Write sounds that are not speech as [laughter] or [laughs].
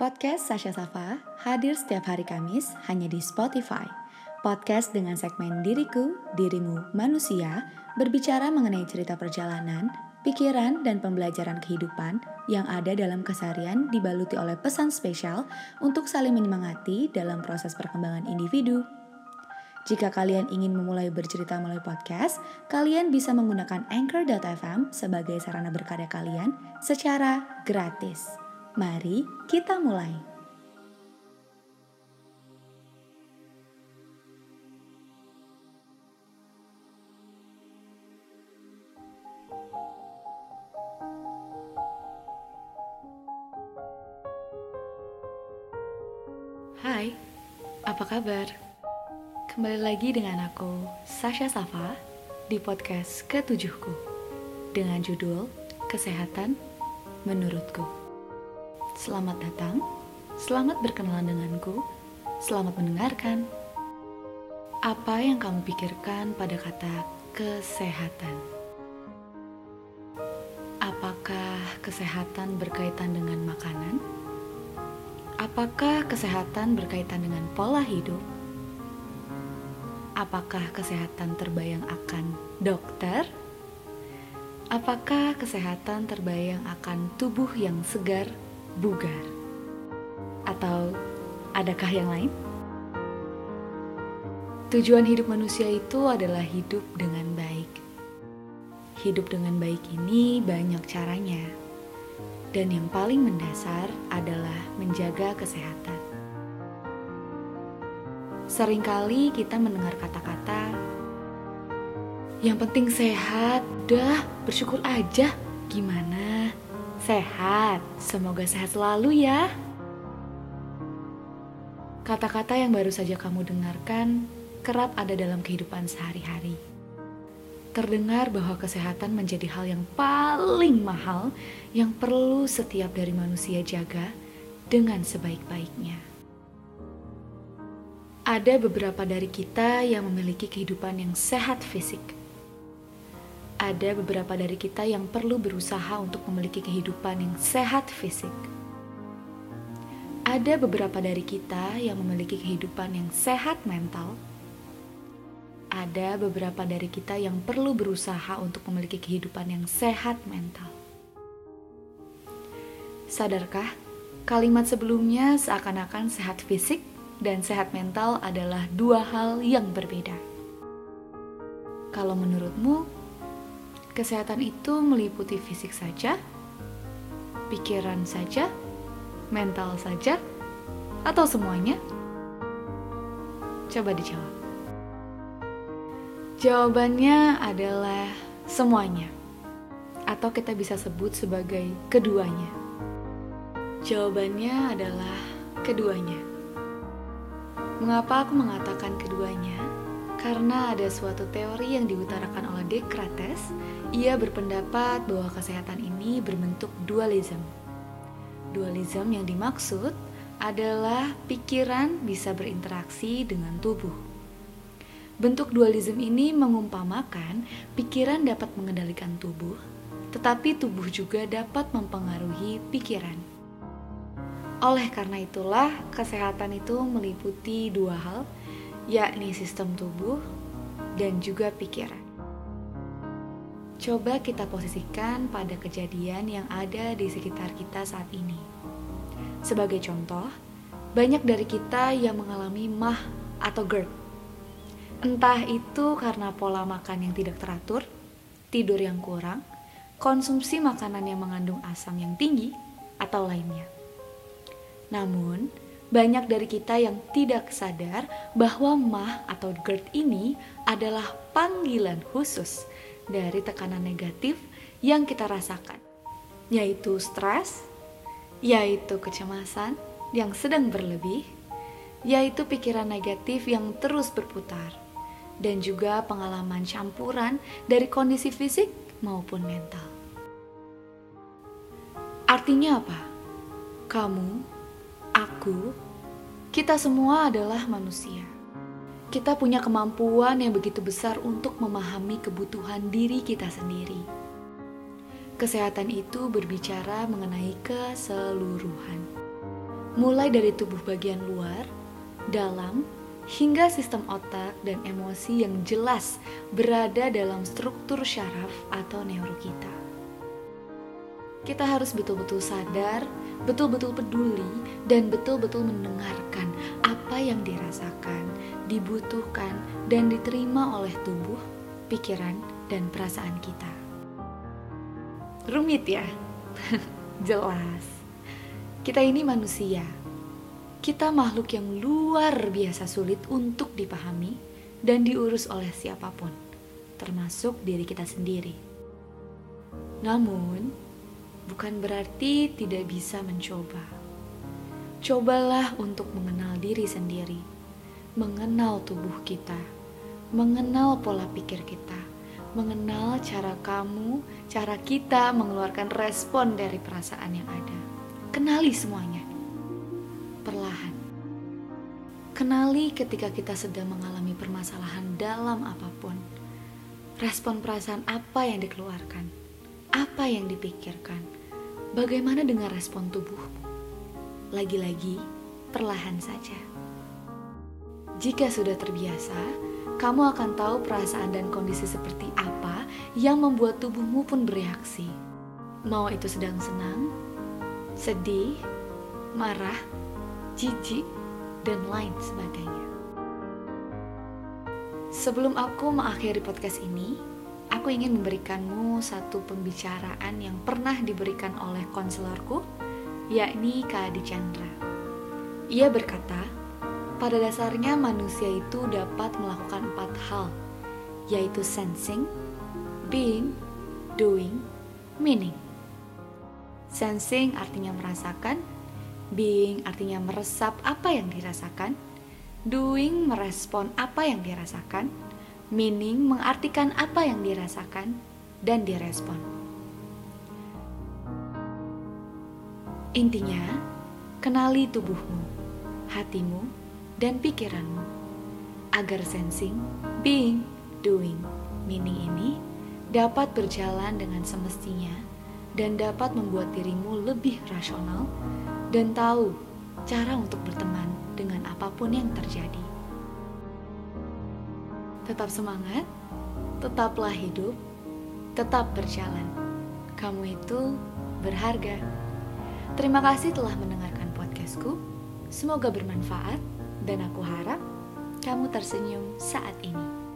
Podcast Sasha Safa hadir setiap hari Kamis hanya di Spotify. Podcast dengan segmen Diriku, Dirimu, Manusia berbicara mengenai cerita perjalanan, pikiran, dan pembelajaran kehidupan yang ada dalam keseharian dibaluti oleh pesan spesial untuk saling menyemangati dalam proses perkembangan individu. Jika kalian ingin memulai bercerita melalui podcast, kalian bisa menggunakan Anchor.fm sebagai sarana berkarya kalian secara gratis. Mari kita mulai. Hai, apa kabar? Kembali lagi dengan aku, Sasha Safa, di podcast ketujuhku dengan judul Kesehatan Menurutku. Selamat datang, selamat berkenalan denganku, selamat mendengarkan. Apa yang kamu pikirkan pada kata kesehatan? Apakah kesehatan berkaitan dengan makanan? Apakah kesehatan berkaitan dengan pola hidup? Apakah kesehatan terbayang akan dokter? Apakah kesehatan terbayang akan tubuh yang segar, bugar? Atau adakah yang lain? Tujuan hidup manusia itu adalah hidup dengan baik. Hidup dengan baik ini banyak caranya dan yang paling mendasar adalah menjaga kesehatan. Seringkali kita mendengar kata-kata, "Yang penting sehat, dah bersyukur aja." Gimana? Sehat, semoga sehat selalu ya. Kata-kata yang baru saja kamu dengarkan kerap ada dalam kehidupan sehari-hari terdengar bahwa kesehatan menjadi hal yang paling mahal yang perlu setiap dari manusia jaga dengan sebaik-baiknya. Ada beberapa dari kita yang memiliki kehidupan yang sehat fisik. Ada beberapa dari kita yang perlu berusaha untuk memiliki kehidupan yang sehat fisik. Ada beberapa dari kita yang memiliki kehidupan yang sehat mental ada beberapa dari kita yang perlu berusaha untuk memiliki kehidupan yang sehat mental. Sadarkah, kalimat sebelumnya seakan-akan sehat fisik dan sehat mental adalah dua hal yang berbeda. Kalau menurutmu, kesehatan itu meliputi fisik saja, pikiran saja, mental saja, atau semuanya? Coba dijawab. Jawabannya adalah semuanya, atau kita bisa sebut sebagai keduanya. Jawabannya adalah keduanya. Mengapa aku mengatakan keduanya? Karena ada suatu teori yang diutarakan oleh Descartes. Ia berpendapat bahwa kesehatan ini berbentuk dualisme. Dualisme yang dimaksud adalah pikiran bisa berinteraksi dengan tubuh Bentuk dualisme ini mengumpamakan pikiran dapat mengendalikan tubuh, tetapi tubuh juga dapat mempengaruhi pikiran. Oleh karena itulah, kesehatan itu meliputi dua hal, yakni sistem tubuh dan juga pikiran. Coba kita posisikan pada kejadian yang ada di sekitar kita saat ini. Sebagai contoh, banyak dari kita yang mengalami mah atau GERD Entah itu karena pola makan yang tidak teratur, tidur yang kurang, konsumsi makanan yang mengandung asam yang tinggi, atau lainnya. Namun, banyak dari kita yang tidak sadar bahwa mah atau GERD ini adalah panggilan khusus dari tekanan negatif yang kita rasakan, yaitu stres, yaitu kecemasan yang sedang berlebih, yaitu pikiran negatif yang terus berputar dan juga pengalaman campuran dari kondisi fisik maupun mental. Artinya apa? Kamu, aku, kita semua adalah manusia. Kita punya kemampuan yang begitu besar untuk memahami kebutuhan diri kita sendiri. Kesehatan itu berbicara mengenai keseluruhan. mulai dari tubuh bagian luar, dalam, hingga sistem otak dan emosi yang jelas berada dalam struktur syaraf atau neuro kita. Kita harus betul-betul sadar, betul-betul peduli, dan betul-betul mendengarkan apa yang dirasakan, dibutuhkan, dan diterima oleh tubuh, pikiran, dan perasaan kita. Rumit ya? [laughs] Jelas. Kita ini manusia. Kita makhluk yang luar biasa sulit untuk dipahami dan diurus oleh siapa pun, termasuk diri kita sendiri. Namun, bukan berarti tidak bisa mencoba. Cobalah untuk mengenal diri sendiri, mengenal tubuh kita, mengenal pola pikir kita, mengenal cara kamu, cara kita mengeluarkan respon dari perasaan yang ada. Kenali semuanya. Perlahan. Kenali ketika kita sedang mengalami permasalahan dalam apa pun. Respon perasaan apa yang dikeluarkan? Apa yang dipikirkan? Bagaimana dengan respon tubuhmu? Lagi-lagi, perlahan saja. Jika sudah terbiasa, kamu akan tahu perasaan dan kondisi seperti apa yang membuat tubuhmu pun bereaksi. Mau itu sedang senang, sedih, marah, jijik, dan lain sebagainya. Sebelum aku mengakhiri podcast ini, aku ingin memberikanmu satu pembicaraan yang pernah diberikan oleh konselorku, yakni Kak Adi Chandra. Ia berkata, pada dasarnya manusia itu dapat melakukan empat hal, yaitu sensing, being, doing, meaning. Sensing artinya merasakan, being artinya meresap apa yang dirasakan, doing merespon apa yang dirasakan, meaning mengartikan apa yang dirasakan dan direspon. Intinya, kenali tubuhmu, hatimu, dan pikiranmu agar sensing, being, doing, meaning ini dapat berjalan dengan semestinya dan dapat membuat dirimu lebih rasional dan tahu cara untuk berteman dengan apa pun yang terjadi. Tetap semangat, tetaplah hidup, tetap berjalan. Kamu itu berharga. Terima kasih telah mendengarkan podcastku. Semoga bermanfaat dan aku harap kamu tersenyum saat ini.